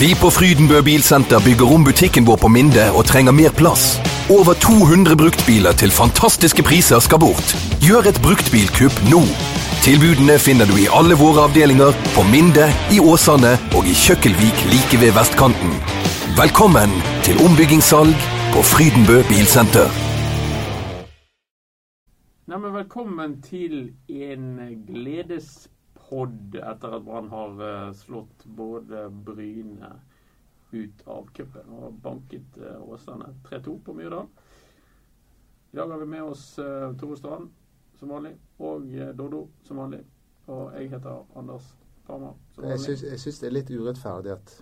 Vi på Frydenbø Bilsenter bygger om butikken vår på Minde og trenger mer plass. Over 200 bruktbiler til fantastiske priser skal bort. Gjør et bruktbilkupp nå. Tilbudene finner du i alle våre avdelinger, på Minde, i Åsane og i Kjøkkelvik like ved vestkanten. Velkommen til ombyggingssalg på Frydenbø Bilsenter. Nei, velkommen til en gledespodd etter at Brann har eh, slått både Bryne ut av cupen og banket eh, Åsane 3-2 på Myrdal. I dag har vi med oss uh, Tore Strand som vanlig og Dodo, Doddo som vanlig. Og jeg heter Anders Farmer. Jeg syns, jeg syns det er litt urettferdig at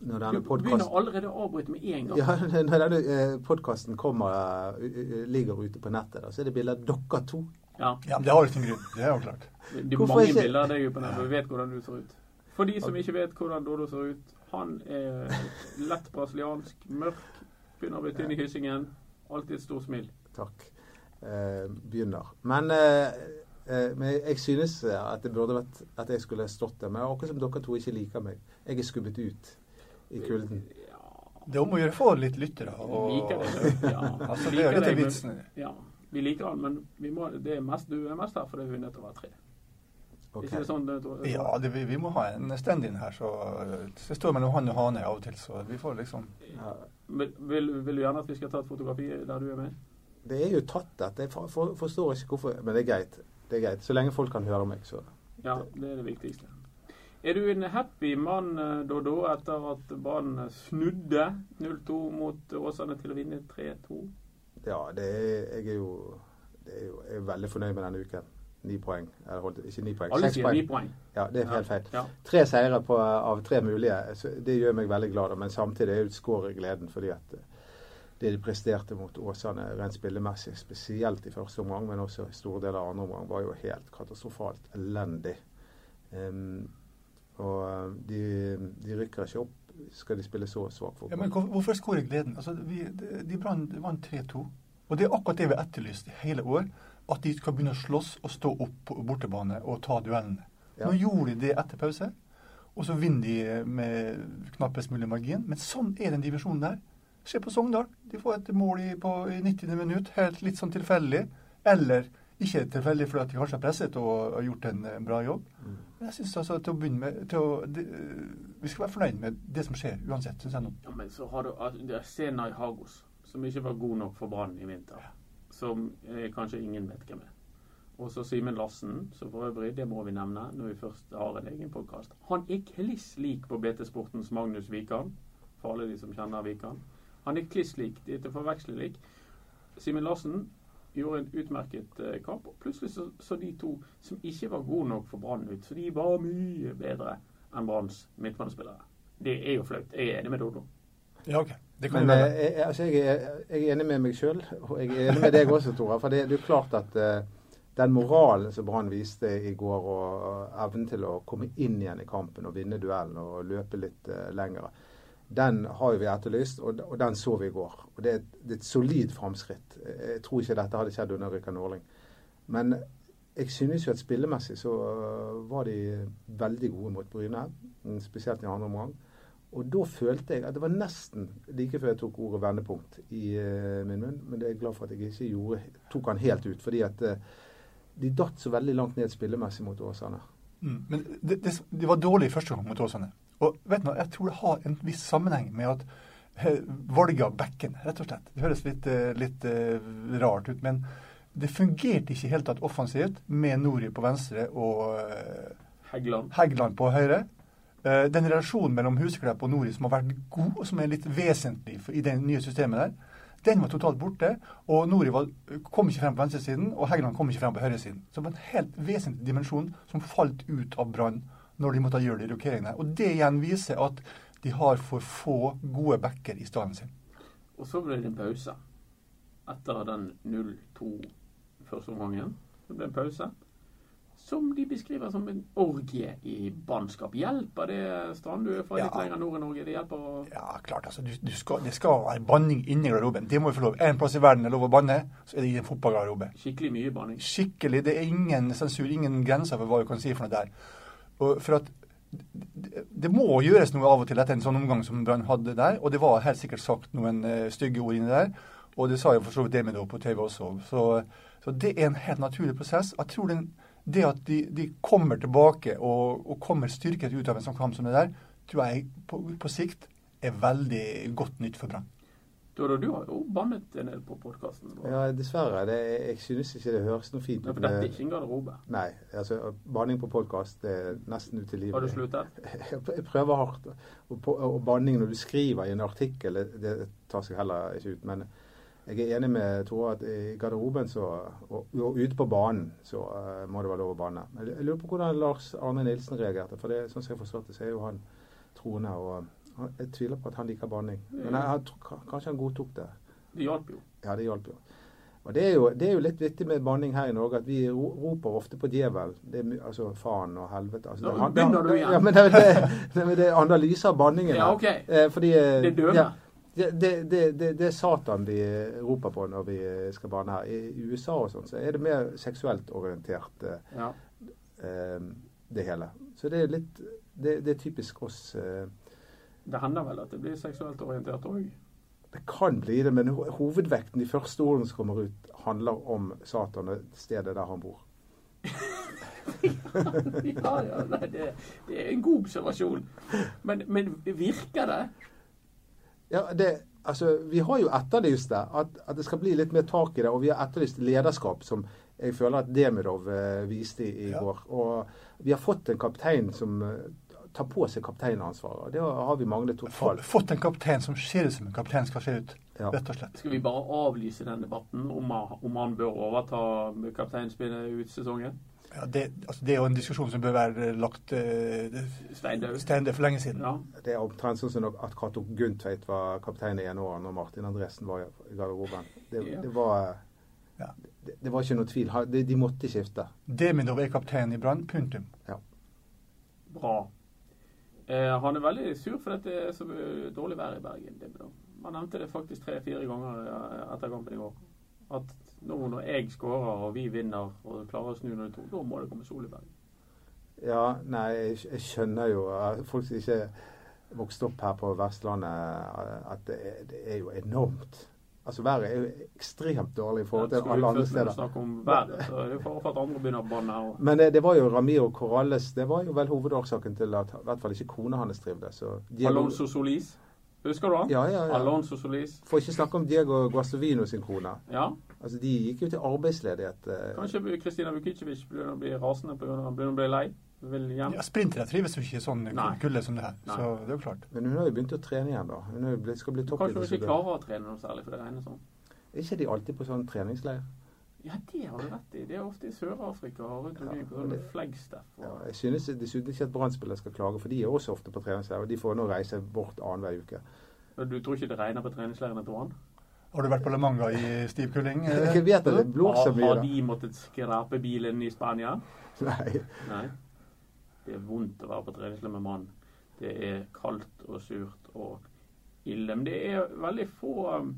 når denne Du begynner allerede å avbryte med en gang. ja, når denne podkasten eh, ligger ute på nettet, da, så er det bilde av dere to. Ja. Ja, men Det har jo sin grunn. Det er jo klart. Det er mange ikke- bilder av deg på nettet, vi vet hvordan du ser ut. For de som ikke vet hvordan Dodo ser ut, han er lett brasiliansk, mørk, begynner å bli tynn i hyssingen. Alltid et stort smil. Takk. Eh, begynner. Men, eh, eh, men jeg synes eh, at det burde vært at jeg skulle stått der. Men akkurat som dere to ikke liker meg. Jeg er skubbet ut i kulden. Det er om å gjøre få litt lyttere. Og, liker deg. Ja. altså, det er jo litt av vitsen. Ja, vi liker han, men vi må, det er mest, du er mest her fordi vi er nødt til å være tre. Okay. Ikke det sånn, det, det, Ja, det, vi, vi må ha en stand-in her, så det står mellom han og hane av og til. Så vi får liksom Ja, Vil, vil, vil du gjerne at vi skal ta et fotografi der du er med? det er jo tatt dette. Jeg for, for, forstår ikke hvorfor Men det er greit. Det er greit. Så lenge folk kan høre meg, så Ja, det er det viktigste. Er du en happy mann, Dodo, etter at Brann snudde 0-2 mot Åsane til å vinne 3-2? Ja, det er, jeg er jo det er jo, Jeg er veldig fornøyd med denne uken. Ni poeng. Eller holdt, ikke ni poeng, Alle seks sier poeng. ni poeng. Ja, det er helt feil. Ja. Tre seire på, av tre mulige. Det gjør meg veldig glad. Men samtidig er jo skår i gleden fordi at eh, det de presterte mot Åsane rent spillemessig, spesielt i første omgang, men også i store deler av andre omgang, var jo helt katastrofalt elendig. Um, og eh, de, de rykker ikke opp skal de spille så svak ja, Men fotball. hvorfor skårer gleden? Altså, vi, de, brann vant 3-2. Og det er akkurat det vi har etterlyst i hele år. At de skal begynne å slåss og stå opp på bortebane og ta duellene. Ja. Nå gjorde de det etter pause, og så vinner de med knappest mulig margin. Men sånn er den divisjonen der. Se på Sogndal. De får et mål i, på, i 90. minutt, helt litt sånn tilfeldig. Eller ikke tilfeldig fordi de kanskje har presset og har gjort en, en bra jobb. Mm. Men jeg synes altså til å begynne med til å, de, Vi skal være fornøyd med det som skjer, uansett. Synes jeg nå. Ja, men så har du altså, er Senai Hagos, som ikke var god nok for Brann i vinter. Som eh, kanskje ingen vet hvem er. Og så Simen Larsen, som for øvrig, det må vi nevne når vi først har en egen podkast. Han er kliss lik på BT Sportens Magnus Wikan, for alle de som kjenner Wikan. Han er kliss lik, de er til forveksling lik. Simen Lassen gjorde en utmerket eh, kamp, og plutselig så, så de to som ikke var gode nok for Brann ut, så de var mye bedre enn Branns midtbanespillere. Det er jo flaut. Jeg er enig med Dodo. Ja, ok. Det kan Men eh, være. jeg, altså, jeg, er, jeg er enig med meg sjøl, og jeg er enig med deg også, Tore. For det, det er jo klart at uh, den moralen som Brann viste i går, og evnen til å komme inn igjen i kampen og vinne duellen og løpe litt uh, lenger, den har vi etterlyst, og, den så vi i går. Og Det er et, det er et solid framskritt. Jeg tror ikke dette hadde skjedd under Rikard Norling. Men jeg synes jo at spillemessig så øh, var de veldig gode mot Bryne, spesielt i andre omgang. Og da følte jeg at det var nesten like før jeg tok ordet vendepunkt i eh, min munn, men det er jeg glad for at jeg ikke gjorde, tok han helt ut. Fordi at eh, de datt så veldig langt ned spillemessig mot Åsane. Mm. Men det, det, de var dårlige i første gang mot Åsane. Og vet du, jeg tror det har en viss sammenheng med at eh, valget av bekken, rett og slett. Det høres litt, eh, litt eh, rart ut, men det fungerte ikke helt tatt offensivt med Nori på venstre og Heggeland. Heggeland på høyre. Den relasjonen mellom Huseklepp og Nori som har vært god, og som er litt vesentlig i det nye systemet der, den var totalt borte. Og Nori var, kom ikke frem på venstresiden, og Heggeland kom ikke frem på høyresiden. Så det var en helt vesentlig dimensjon som falt ut av Brann når de måtte gjøre de rokeringene. Og det igjen viser at de har for få gode backer i staden sin. Og så ble det en pause. Etter den 0-2 første omgangen. Det ble en pause. Som de beskriver som en orgie i bannskap. Hjelper det, Strand? Du er fra litt lenger nord i Norge. Det hjelper å Ja, klart. altså, du, du skal, Det skal være banning inni garderoben. Det må vi få lov. En plass i verden er lov å banne, så er det i en fotballgarderobe. Skikkelig mye banning. skikkelig. Det er ingen sensur, ingen grenser for hva du kan si for noe der. For at det, det må gjøres noe av og til etter en sånn omgang som Brann hadde der. Og det var helt sikkert sagt noen eh, stygge ord inni der. Og det sa jo for så vidt Demidov på TV også. Så, så, det er en helt naturlig prosess. Jeg tror den, det at de, de kommer tilbake og, og, kommer styrket ut av en sånn kamp som det der, tror jeg på, på sikt er veldig godt nytt for Brann. Dodo, du har jo bannet en del på podkasten. Ja, dessverre. Det, jeg synes ikke det høres noe fint ut. For dette er ikke en garderobe? Nei. altså Banning på podkast er nesten utilgivelig. Har du sluttet? Jeg prøver hardt. Og, og banning når du skriver i en artikkel, det tar seg heller ikke ut. Men jeg er enig med Tore at i garderoben så, og, og ute på banen så uh, må det være lov å banne. Jeg lurer på hvordan Lars Arne Nilsen reagerte. For det, sånn som jeg forstår det, så er jo han troende. og jeg tviler på at han liker banning. Men jeg, kanskje han godtok det. Det hjalp jo. Ja, det hjalp jo. Og det er, jo, det er, jo, litt vittig med banning her i Norge at vi roper ofte på djevel. altså faen og helvete. Altså, Nå begynner du igjen. Ja, men det, det, det, er analyse av banningen. Ja, ok. Eh, fordi, eh, det døde. Ja, det, det, det, er Satan vi roper på når vi skal banne her. I USA og sånn så er det mer seksuelt orientert, eh, ja. eh, det hele. Så det er litt Det, er typisk oss. Det hender vel at det blir seksuelt orientert òg? Det kan bli det, men hovedvekten i første ordene som kommer ut, handler om Satan og stedet der han bor. ja, ja, nei, det, det, er en god observasjon. Men, men virker det? Ja, det, altså, Vi har jo etterlyst det, at, at, det skal bli litt mer tak i det. Og vi har etterlyst lederskap, som jeg føler at Demidov eh, viste i, i ja. går. Og vi har fått en kaptein som eh, ta på seg kapteinansvaret. Det har vi manglet totalt. Fått en kaptein som ser ut som en kaptein skal se ut, ja. rett og slett. Skal vi bare avlyse den debatten om, om han bør overta kapteinspillet ut sesongen? Ja, det, altså det, er jo en diskusjon som bør være lagt uh, steindød for lenge siden. Ja. Det er omtrent sånn som at Cato Gundtveit var kaptein i ene år når Martin Andresen var i garderoben. Det, ja. det, var, ja. det, var ikke noe tvil. De, de måtte skifte. Demidov er kaptein i Brann. Punktum. Ja. Bra. Eh, han er veldig sur for at det er så dårlig vær i Bergen. Man nevnte det faktisk tre-fire ganger etter kampen i går. At nå når jeg skårer og vi vinner og klarer å snu 0-2, da må det komme sol i Bergen. Ja, nei, jeg, jeg skjønner jo folk som ikke vokste opp her på Vestlandet, at det er, det er jo enormt Altså Været er jo ekstremt dårlig i forhold til alle andre steder. Snakke om været, så det er for at andre begynner å banne her. Men det, det, var jo Ramiro Corrales det var jo vel hovedårsaken til at i hvert fall ikke kona hans trivdes. Alonso Solis? Husker du han? Ja, ja, ja. Alonso Solis. For ikke snakke om Diego Guastovino sin kone. Ja. Altså, De gikk jo til arbeidsledighet. Eh. Kanskje Kristina Vukicevic begynner å bli rasende pga. at hun bli lei? Vil hjem. Ja, Sprintere trives jo ikke i sånn kulde som det her. Nei. Så det er jo klart. Men hun har jo begynt å trene igjen, da. Hun blitt, skal bli toppidrettsutøver. Kanskje hun ikke klarer å trene noe særlig, for det regner sånn. Er ikke de alltid på sånn treningsleir? Ja, det har du rett i. Det er ofte i Sør-Afrika og rundt omkring på sånne flagstaff. Ja, jeg synes dessuten ikke at Brann-spillere skal klage, for de er også ofte på treningsleir. Og de får nå reise bort annenhver uke. Men du tror ikke det regner på treningsleirene til Brann? Har du vært på La Manga i stiv kuling? Jeg vet det blåser mye. Har de måttet skrape bilen i Spania? Nei. Nei. Det er vondt å være på treningsleir med mann. Det er kaldt og surt og ille. Men det er veldig få um,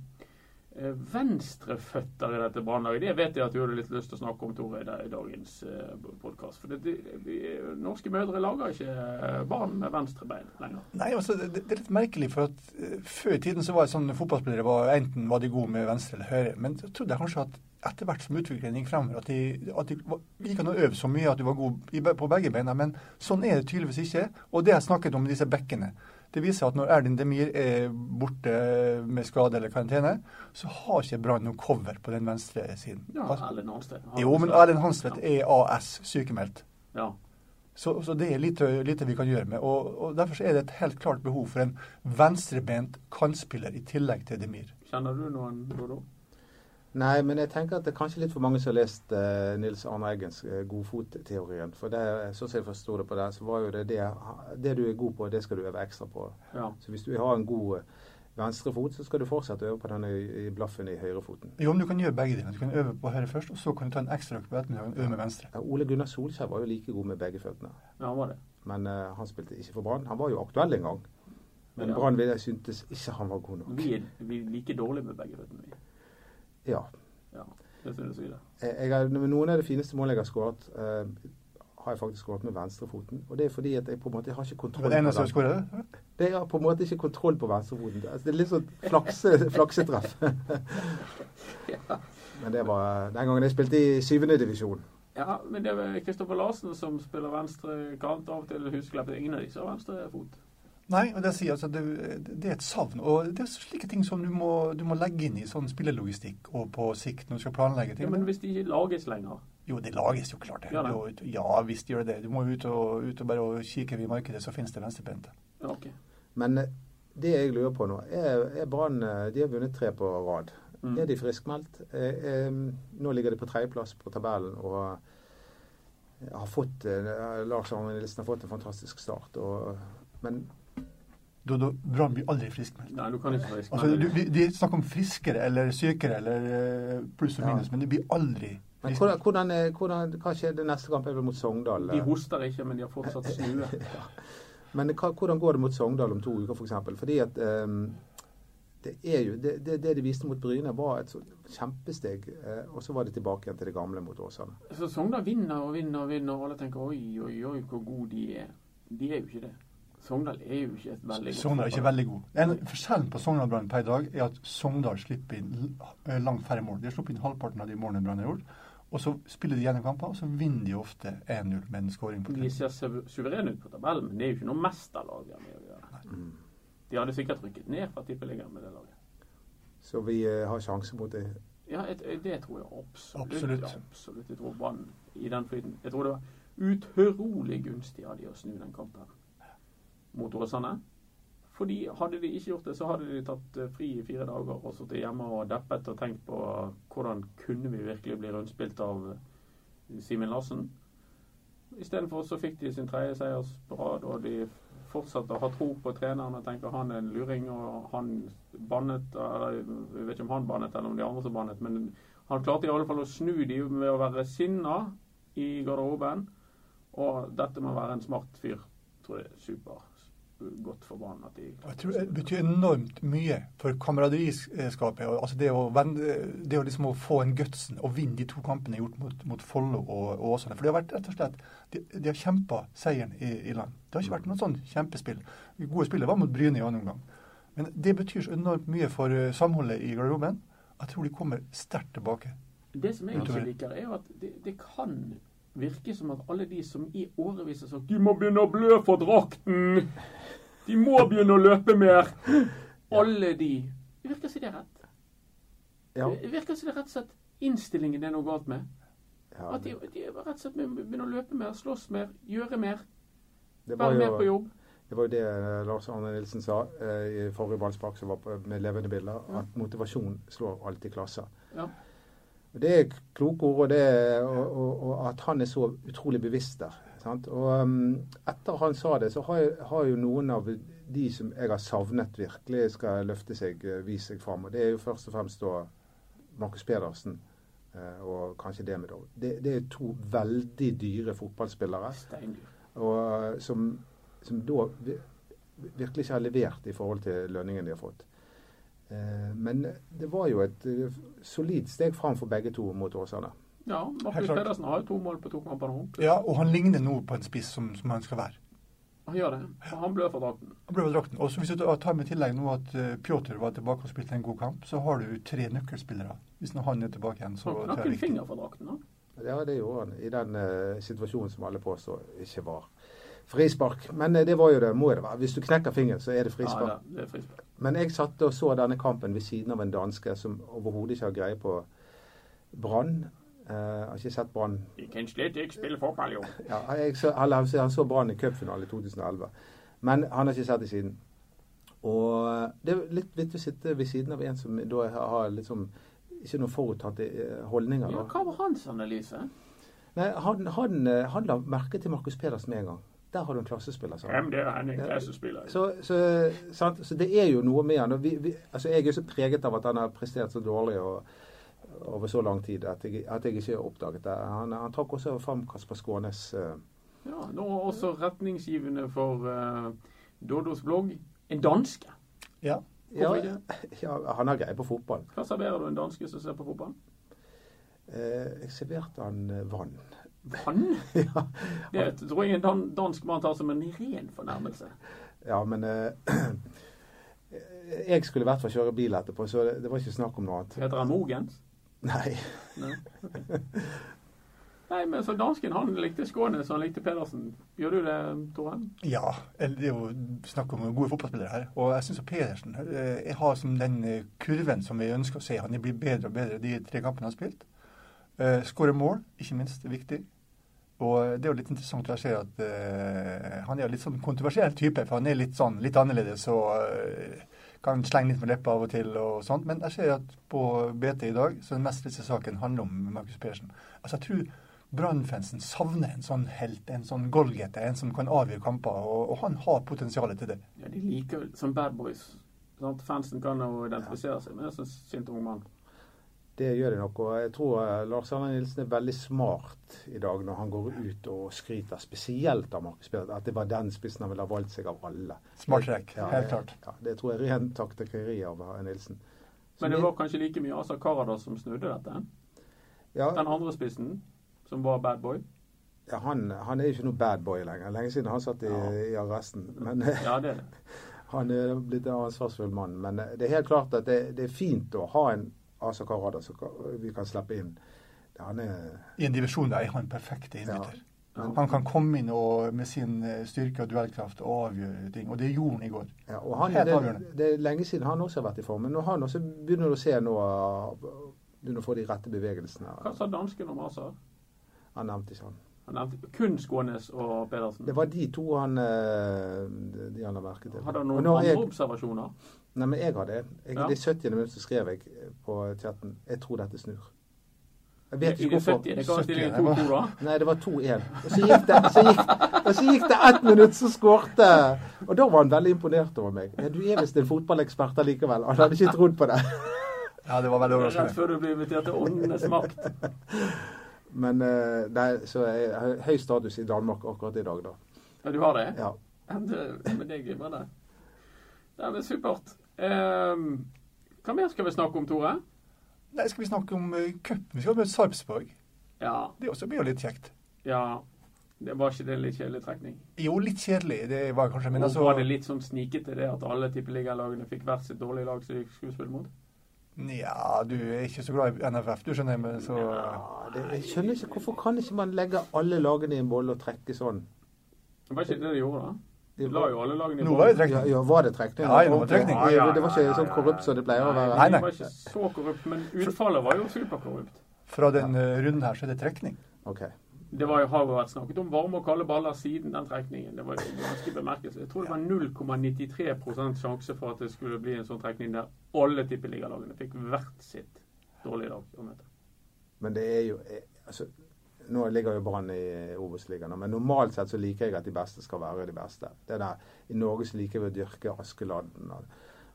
eh, venstreføtter i dette brannlaget. Det vet jeg at du hadde litt lyst til å snakke om, Tore, i dagens eh, podkast. For det, det, vi, norske mødre lager ikke eh, barn med venstrebein lenger. Nei, altså, det, det, er litt merkelig, for at før i tiden så var det sånn fotballspillere var enten var de gode med venstre eller høyre. Men jeg trodde kanskje at etter hvert som utviklingen gikk fremover, at de, at de gikk an å øve så mye at de var gode på begge beina. Men sånn er det tydeligvis ikke. Og det jeg snakket om med disse bekkene, det viser at når Erlind Demir er borte med skade eller karantene, så har ikke Brann noe cover på den venstre siden. Ja, Erlend Hanstvedt. Jo, men Erlend Hanstvedt er AS, sykemeldt. Ja. Så, så, det er lite, lite, vi kan gjøre med. Og, og Derfor er det et helt klart behov for en venstrebent kantspiller i tillegg til Demir. Kjenner du noen, Dodo? Nei, men jeg tenker at det er kanskje litt for mange som har lest uh, Nils Arne Eggens uh, godfotteorien. For det, sånn som jeg forsto det på det, så var jo det, det det du er god på, det skal du øve ekstra på. Ja. Så hvis du har en god venstre fot, så skal du fortsette å øve på den i, i blaffen i høyrefoten. Jo, men du kan gjøre begge deler. Du kan øve på høyre først, og så kan du ta en ekstra økt på ettermiddagen og øve med venstre. Ja, Ole Gunnar Solskjær var jo like god med begge føttene. Ja, han var det. Men uh, han spilte ikke for Brann. Han var jo aktuell en gang. Men ja. Brann syntes ikke han var god nok. Vi er, vi er like dårlige med begge føttene. Ja. ja. Det synes jeg. Jeg har, noen av de fineste målene jeg har skåret, uh, har jeg faktisk skåret med venstrefoten. Og det er fordi at jeg på en måte jeg har ikke kontroll det på den. Det er på en måte ikke kontroll på venstrefoten. Altså, det er litt sånn flakse, flaksetreff. Men det var den gangen jeg spilte i syvende divisjon. Ja, men det er Kristoffer Larsen som spiller venstre kant. Av og til Husklepp. Ingen av disse har venstre fot. Nei, og det, sier, altså, det, det er et savn. Og det er slike ting som du må, du må legge inn i sånn spillelogistikk og på sikt når du skal planlegge ting. Ja, men hvis de ikke lages lenger Jo, det lages jo klart. det. Ja. Jo, Ja, hvis de gjør det. Du må ut og, ut og bare og kikke i markedet, så finnes det venstrebeinte. Ja, okay. Men eh, det jeg lurer på nå, er, er Brann eh, De har vunnet tre på rad. Mm. Er de friskmeldt? Eh, nå ligger de på tredjeplass på tabellen og har fått Lars Arne Nilsen har fått en fantastisk start. Og, men Da, da, Brann blir aldri friskmeldt. Nei, du kan ikke frisk Altså, du, de, de snakker om friskere eller sykere eller eh, pluss og Ja. men det blir aldri Men friskmeldt. hvordan, hvordan, hvordan, hva skjer det neste kamp? er vel mot Sogndal? De hoster ikke, men de har fortsatt snue. Men hva, hvordan går det mot Sogndal om to uker, f.eks.? For eksempel? Fordi at um, det, er jo, det, det, det de viste mot Bryne, var et sånt kjempesteg. eh, og så var det tilbake igjen til det gamle mot Åsane. Så Sogndal vinner og vinner og vinner, og alle tenker oi, oi, oi, hvor gode de er. De er jo ikke det. Sogndal er jo ikke et veldig godt Sogndal er ikke veldig god. En Forskjellen på Sogndal Brann per i dag er at Sogndal slipper inn eh, langt færre mål. De har sluppet inn halvparten av de målene Brann har gjort. Og så spiller de gjennom kamper, og så vinner de ofte 1-0 med en skåring på De ser su- suverene ut på tabellen, men det er jo ikke noe mesterlag de har med å gjøre. De hadde sikkert rykket ned fra tippeligaen med det laget. Så vi eh, har sjanse mot det. Ja, et, det tror jeg absolutt. Absolutt. Ja, absolutt. Jeg tror Brann i den flyten Jeg tror det var utrolig gunstig av de å snu den kampen mot Åsane. Fordi hadde de ikke gjort det, så hadde de tatt eh, fri i fire dager og sittet hjemme og deppet og tenkt på hvordan kunne vi virkelig bli rundspilt av eh, Simen Larsen. Istedenfor så fikk de sin tredje seier på rad, og de fortsatte å ha tro på treneren og tenker han er en luring, og han bannet eller Jeg vet ikke om han bannet eller om de andre som bannet, men han klarte i alle fall å snu de ved å være sinna i garderoben. Og dette må være en smart fyr tror jeg er super godt for Brann. at de Jeg tror det betyr enormt mye for kameraderiskapet. Altså det å, det å liksom få en gutsen og vinne de to kampene gjort mot, mot Follo og, og Åsane. For det har vært rett og slett De, de har kjempa seieren i, i land. Det har ikke vært noe sånn kjempespill. De gode spillet var mot Bryne i annen omgang. Men det betyr så enormt mye for eh, samholdet i garderoben. Jeg tror de kommer sterkt tilbake. Det som jeg ikke liker, er jo at det, det kan virke som at alle de som i årevis har sagt 'De må begynne å blø for drakten', 'De må begynne å løpe mer', alle de Det virker som det er rett. Ja, Det virker som det er rett og slett innstillingen det er noe galt med. ja At de, de rett og slett begynner å løpe mer, slåss mer, gjøre mer, det, var være mer på jobb. det var jo det eh, Lars Arne Nilsen sa eh, i forrige ballspark som var på, med levende bilder, Ja. at motivasjon slår alltid klasser. Ja. Det er kloke ord, og, det, og, og, og at han er så utrolig bevisst der. Sant? Og um, etter han sa det, så har, har jo noen av de som jeg har savnet virkelig skal løfte seg, eh, vise seg fram. Og det er jo først og fremst da Markus Pedersen eh, og kanskje Demidov. Det, det er to veldig dyre fotballspillere og, eh, som, som da virkelig ikke har levert i forhold til lønningen de har fått. Eh, men det var jo et eh, solid steg fram for begge to mot Åsane. Ja, Markus. Pedersen har jo to mål på to kamper nå. Ja, og han ligner nå på en spiss som, som han skal være. Han gjør det. Han blør for drakten. Han ble for drakten. Og Hvis du tar med tillegg nå at uh, Pjotr var tilbake og spilte en god kamp, så har du tre nøkkelspillere. Hvis nå han er tilbake igjen, så Han knakk en finger for drakten. da. Ja, det gjorde han i den uh, situasjonen som alle påstår ikke var frispark. Men uh, det var jo det, må det være. Hvis du knekker fingeren, så er det frispark. Ja, det er frispark. Men jeg satt og så denne kampen ved siden av en danske som overhodet ikke har greie på Brann. Uh, har ikke sett Brann De kan slett ikke spille fotball, jo. ja, jeg så, han, Han så Brann i cupfinalen i 2011, men han har ikke sett det siden. Og det er litt vittig å sitte ved siden av en som da har liksom ikke noen forutatte holdninger. holdninger. Ja, hva var hans analyse? Nei, han, han, eh, han la merke til Markus Pedersen med en gang. Der har du en klassespiller. sa. Hvem det er han en klassespiller? Så, så, så, så det er jo noe med han. og Vi, vi, altså jeg er så preget av at han har prestert så dårlig og, over så lang tid at jeg, at jeg ikke har oppdaget det. Han, han trakk også fram Kasper Skånes Uh, Ja, nå også retningsgivende for uh, Dodos blogg en danske. Ja. ja, Hvorfor ikke? ja, han har greie på fotball. Hva serverer du en danske som ser på fotball? Eh, jeg serverte han vann. Vann? Ja, Det tror jeg en dan dansk mann tar som en ren fornærmelse. ja men eh, Jeg skulle i hvert fall kjøre bil etterpå, så det, det var ikke snakk om noe annet. Heter han Mogens? Nei. Nei, okay. Nei, men så dansken han likte Skånes, så han likte Pedersen. Gjør du det, Tore? Ja, det er jo snakk om gode fotballspillere her. Og jeg syns Pedersen eh, jeg har som den eh, kurven som vi ønsker å se. Han blir bedre og bedre de tre kampene han har spilt. Uh, Skåre mål, ikke minst, er viktig. Og det er jo litt interessant å se at uh, han er litt sånn kontroversiell type. For han er litt sånn litt annerledes og uh, kan slenge litt med leppa av og til og sånt. Men jeg ser at på BT i dag så den mest leste saken handler om Markus Persen. Altså jeg tror Brannfansen savner en sånn helt, en sånn golgete, en som kan avgjøre kamper. Og, og han har potensialet til det. Ja, De liker som bad boys. Sant? Fansen kan jo identifisere seg med en sånn sint ung mann. Det gjør de nok. Og jeg tror eh, Lars Arne Nilsen er veldig smart i dag når han går ut og skryter spesielt av Markus Pedersen. At det var den spissen han ville ha valgt seg av alle. Smart trekk, Ja, helt klart. Ja, det tror jeg er ren taktikkeri av eh, Nilsen. Så Men det var kanskje like mye Asa Karadas som snudde dette? ja, Den andre spissen, som var bad boy? ja, han, han er jo ikke noe bad boy lenger. Lenge siden han satt i, Ja. i arresten. Men eh, Ja, det er det. han er blitt en ansvarsfull mann. Men eh, det er helt klart at det, det er fint å ha en Asa Karada som vi kan slippe inn. Han er I en divisjon der er han perfekt innbytter. Ja. Han kan komme inn og, med sin eh, styrke og duellkraft og avgjøre ting. Og det gjorde han i går. Ja, og han, Helt det, avgjørende. det er lenge siden han også har vært i form. Men nå han også begynner å se nå Begynner å få de rette bevegelsene. Hva sa dansken om Asa? Han nevnte ikke han. Han nevnte kun Skånes og Pedersen. Det var de to han eh, de de han la merke til. Hadde han noen andre jeg, observasjoner? Nei, men jeg hadde jeg, Ja. Det 70. minutt så skrev jeg på chatten Jeg tror dette snur. Jeg vet ikke hvorfor. 70. Det 70, stille det var- Nei, det var 2-1. Og så gikk det, så gikk, og så gikk det ett minutt, så skårte Og da var han veldig imponert over meg. Ja, du er visst en fotballekspert allikevel. Han hadde ikke trodd på det. Ja, det var veldig Rett før du blir invitert til Åndenes makt. Men eh, nei, så jeg har høy status i Danmark akkurat i dag, da. Ja, du har det? Ja. Det- Men det er glimrende. Nei, men supert. Ehm, hva mer skal vi snakke om, Tore? Nei, skal vi snakke om uh, cupen? Vi skal møte Sarpsborg. Ja, Det også blir jo litt kjekt. ja det Var ikke det en litt kjedelig trekning? Jo, litt kjedelig. Det var kanskje, men altså var det litt sånn snikete det at alle tippeligalagene fikk hvert sitt dårlige lag som de skulle spille mot? Nja, du er ikke så glad i NFF, du skjønner, men så Ja, det, jeg skjønner ikke hvorfor kan ikke man legge alle lagene i en bolle og trekke sånn? Det var ikke det de gjorde, da? De la jo alle lagene i Nå var det trekning. ja, var det trekning? Ja, ja, det var trekning. Ja, ja, det var ikke sånn korrupt som det pleier å være? Nei, nei. Det var ikke så korrupt, men utfallet var jo superkorrupt. Fra den uh, runden her så er det trekning. Ok. Det var jo, har jo vært snakket om varme og kalde baller siden den trekningen. Det var jo ganske bemerkelsesverdig. Jeg tror det var 0,93 sjanse for at det skulle bli en sånn trekning der alle tippeligalagene fikk hvert sitt dårlige lag å møte. Men det er jo eh, altså, Nå ligger jo Brann i Obos-ligaen, men normalt sett så liker jeg at de beste skal være de beste. Det der, I Norge så liker vi å dyrke Askeladden. og-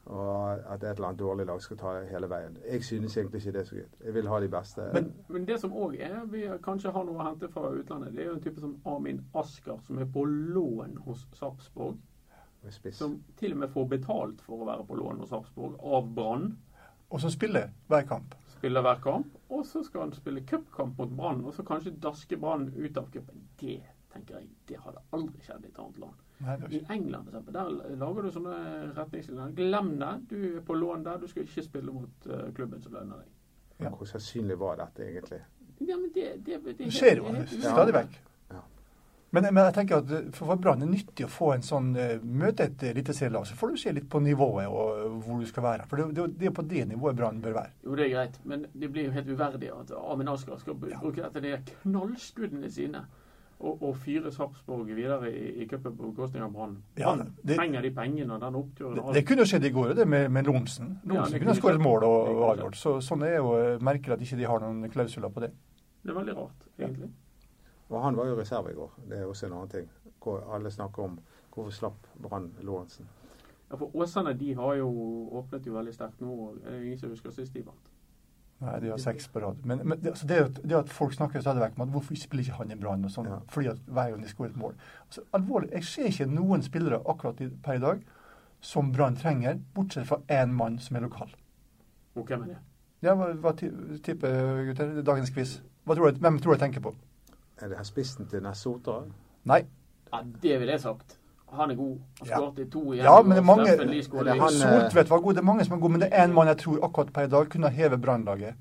Og at et eller annet dårlig lag skal ta hele veien. Jeg synes egentlig ikke det er så gøy. Jeg vil ha de beste. Men, men det som òg er, vi kanskje har noe å hente fra utlandet, det er jo en type som Amin Asker, som er på lån hos Sarpsborg. Som til og med får betalt for å være på lån hos Sarpsborg av Brann. Og som spiller hver kamp. Spiller hver kamp. Og så skal han spille cupkamp mot Brann, og så kanskje daske Brann ut av cupen. Det tenker jeg, det hadde aldri skjedd i et annet land. Nei, I. England for eksempel, der lager du sånne retningslinjer. Glem det. Du er på lån der. Du skal ikke spille mot eh, klubben som lønner deg. Ja. Hvor sannsynlig var dette egentlig? Ja, men det, det, det, Det skjer jo det er helt stadig vekk. Ja. Men, men jeg tenker at eh, for Brann er nyttig å få en sånn eh, møte et eliteserielag, så får du se litt på nivået og eh, hvor du skal være. For det, det, er på det nivået Brann bør være. Jo, det er greit, men det blir jo helt uverdig at Amin Asker skal br- bruke dette de knallskuddene sine og, og fyre Sarpsborg videre i, i cupen på bekostning av Brann. Ja, det- trenger de pengene og den oppturen. Det, det kunne skjedd i går, det med, med Lorentzen. Ja, Lorentzen det kunne ha skåret mål og, avgjort. Så, sånn er jo eh, merkelig at ikke de har noen klausuler på det. Det er veldig rart, egentlig. Og han var jo reserve i går. Det er også en annen ting. Hvor alle snakker om hvorfor slapp Brann Lorentzen. Ja, for Åsane de har jo åpnet jo veldig sterkt nå. og Det er ingen som husker sist de vant. Nei, de har seks på rad. Men, men det, altså det, at, det at folk snakker stadig vekk om at hvorfor spiller ikke han i Brann sånn, Ja. fordi at hver gang de skårer et mål. Altså, alvorlig, jeg ser ikke noen spillere akkurat i, per i dag som Brann trenger, bortsett fra én mann som er lokal. Og hvem er det? Ja, hva, hva tipper gutter? Det er Dagens quiz. Hva tror du, hvem tror du jeg tenker på? Er det her spissen til Nessotra? Nei. Ja, det ville jeg sagt. Han er god. Han Ja. skåret i to igjen. Ja, men det er mange- det han- Soltvedt var god. Det er mange som er gode, men det er én mann jeg tror akkurat per i dag kunne heve Brannlaget.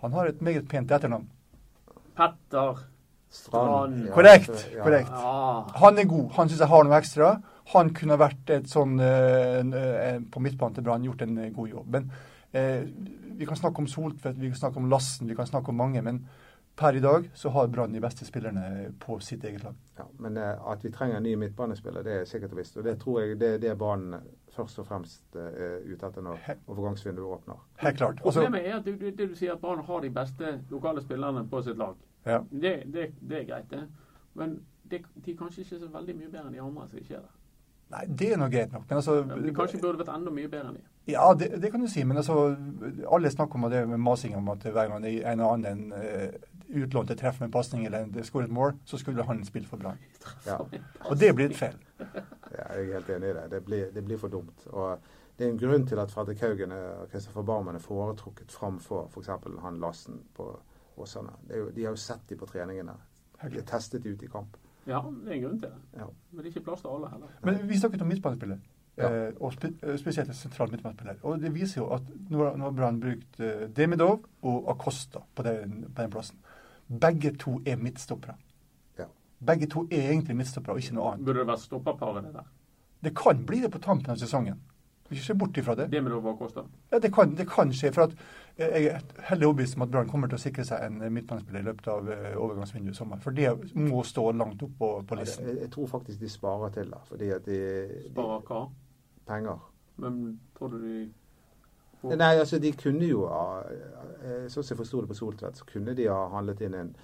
Han har et meget pent etternavn. Petter. Strand. Ja, Korrekt, ja. korrekt. Ja. Han er god. Han syns jeg har noe ekstra. Han kunne vært et sånn eh, eh, På midtbanen til Brann gjort en eh, god jobb. Men eh, vi kan snakke om Soltvedt, vi kan snakke om Lassen, vi kan snakke om mange. Men per i dag så har Brann de beste spillerne på sitt eget lag. Ja, men eh, at vi trenger en ny midtbanespiller, det er sikkert og visst. Og det tror jeg det er det banen først og fremst eh, er ute etter når He- overgangsvinduet åpner. Helt klart. Også, Problemet er at du, du, det du sier at Brann har de beste lokale spillerne på sitt lag. ja. Det, det, det er greit, det. Men det, de er kanskje ikke så veldig mye bedre enn de andre som ikke er der. Nei, det er nå greit nok. Men altså Ja, De kanskje burde vært enda mye bedre enn de. Ja, det, det kan du si. Men altså, alle snakker om det med masing om at hver gang det er en annen uh, et treff med en pasning eller en- et mål, så skulle han spilt for Brann. Ja. Og det blir et feil. Ja, jeg er helt enig i det. Det blir, det blir for dumt. Og det er en grunn til at Fredrik Haugen og Kristoffer Barmen er foretrukket framfor f.eks. han Lassen på Åsane. Jo, de har jo sett de på treningene. De er testet ut i kamp. Ja, det er en grunn til det. Ja. Men det er ikke plass til alle heller. Men vi snakket om midtbanespillet. Ja. eh, og eh, spesielt sentralt sentral midtbanespiller. Og det viser jo at nå har, Brann brukt eh, Demidov og Acosta på den, på den plassen. Begge to er midtstoppere. Ja. Begge to er egentlig midtstoppere, og ikke noe annet. Burde det vært stopperparet det der? Det kan bli det på tampen av sesongen. Ikke se bort ifra det. Det. Ja, det kan, det kan skje. For at eh, jeg er heldig overbevist om at Brann kommer til å sikre seg en eh, midtbanespiller i løpet av eh, overgangsvinduet i sommer. For det må stå langt opp på, på Ja, listen. jeg, jeg tror faktisk de sparer til det, fordi at de, de Sparer hva? penger. Men tror du de Nei, altså de kunne jo ha eh, Sånn som jeg forsto det på Soltvedt, så kunne de ha handlet inn en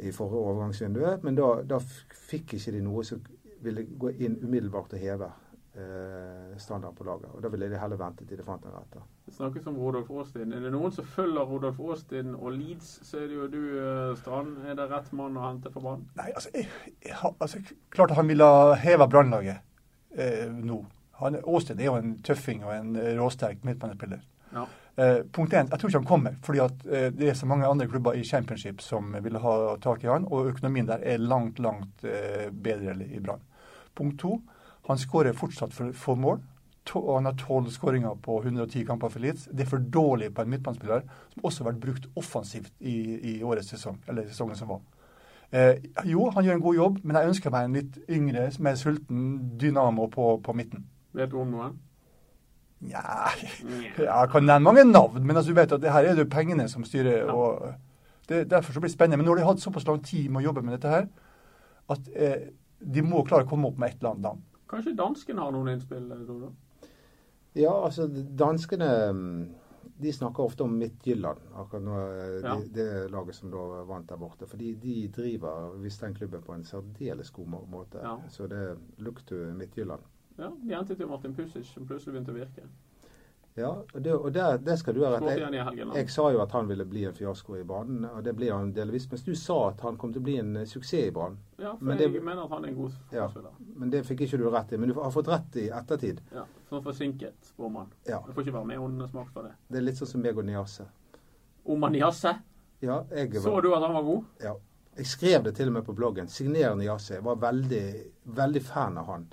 i forrige overgangsvindu, men da, da fikk ikke de noe som ville gå inn umiddelbart og heve eh, standarden på laget. Og Da ville de heller vente til de fant en rette. Det snakkes om Rodolf Aastin. Er det noen som følger Rodolf Aastin og Leeds, så er det jo du, eh, Strand. Er det rett mann å hente for Brann? Nei, altså, jeg, jeg, altså Klart at han ville ha heva Brannlaget eh, nå. Han, Austin er jo en tøffing og en eh, råsterk midtbanespiller. Ja. Eh, punkt én, jeg tror ikke han kommer, fordi at eh, det er så mange andre klubber i championship som vil ha tak i han, og økonomien der er langt, langt eh, bedre i Brann. Punkt to, han skårer fortsatt for få mål. To, han har tolv skåringer på 110 kamper for Leeds. Det er for dårlig på en midtbanespiller som også har vært brukt offensivt i, i årets sesong, eller sesongen som var. Eh, jo, han gjør en god jobb, men jeg ønsker meg en litt yngre, mer sulten dynamo på, på midten. Vet du om noen? Nja, jeg kan nevne mange navn, men altså, du vet at det her er det pengene som styrer. Ja. og det, Derfor så blir det spennende. Men nå har de hatt såpass lang tid med å jobbe med dette her, at eh, de må klare å komme opp med et eller annet navn. Kanskje danskene har noen innspill? Tror du? Ja, altså danskene mm, de snakker ofte om Midtjylland, akkurat nå, eh, Ja. det, det laget som da vant der borte. Fordi de driver visst den klubben på en særdeles god måte. Ja. Så det lukter Midtjylland. Ja, de hentet jo Martin Pusic, som plutselig begynte å virke. Ja, og det, og det, det skal du ha rett i. i. Jeg sa jo at han ville bli en fiasko i banen, og det blir han delvis. Mens du sa at han kom til å bli en eh, suksess i banen. Ja, for Men jeg det- mener at han er en god Ja. Men det fikk ikke du rett i. Men du har fått rett i ettertid. Ja. Sånn forsinket spåmann. Ja. Du får ikke være med under smak for det. Det er litt sånn som meg og Niasse. Niase. Omaniasse, Ja, jeg, så du at han var god? ja, jeg skrev det til og med på bloggen. Signerende Niasse. Jeg var veldig, veldig fan av han.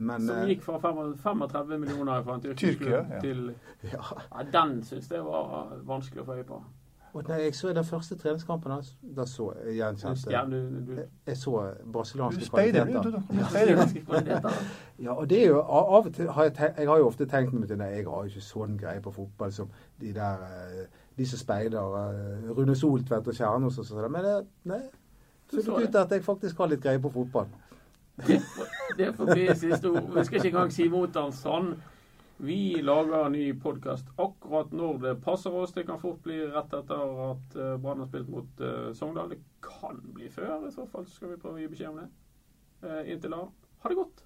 Men Som eh, gikk fra 35 millioner fra en tyrkisk Tyrkia, klubb ja. til ja. ja, Den syns jeg var vanskelig å få øye på. Og nei, jeg så den første treningskampen hans. Da så jeg gjenkjente du, jeg, jeg så brasilianske kvaliteter. du, speider. Ja, og det er jo av og til har jeg, tenkt, jeg har jo ofte tenkt meg til jeg har jo ikke sånn greie på fotball som de der eh, de som speider eh, Rune Soltvedt og Kjernås og sånn. Men det, nei, så det. ut at jeg faktisk har litt greie på fotball. Det det får siste ord. Vi skal ikke engang si mot han sånn. Vi lager en ny podkast akkurat når det passer oss. Det kan fort bli rett etter at eh, Brann har spilt mot uh, Sogndal. Det kan bli før. I så fall skal vi prøve å gi beskjed om det. Uh, inntil da, ha det godt.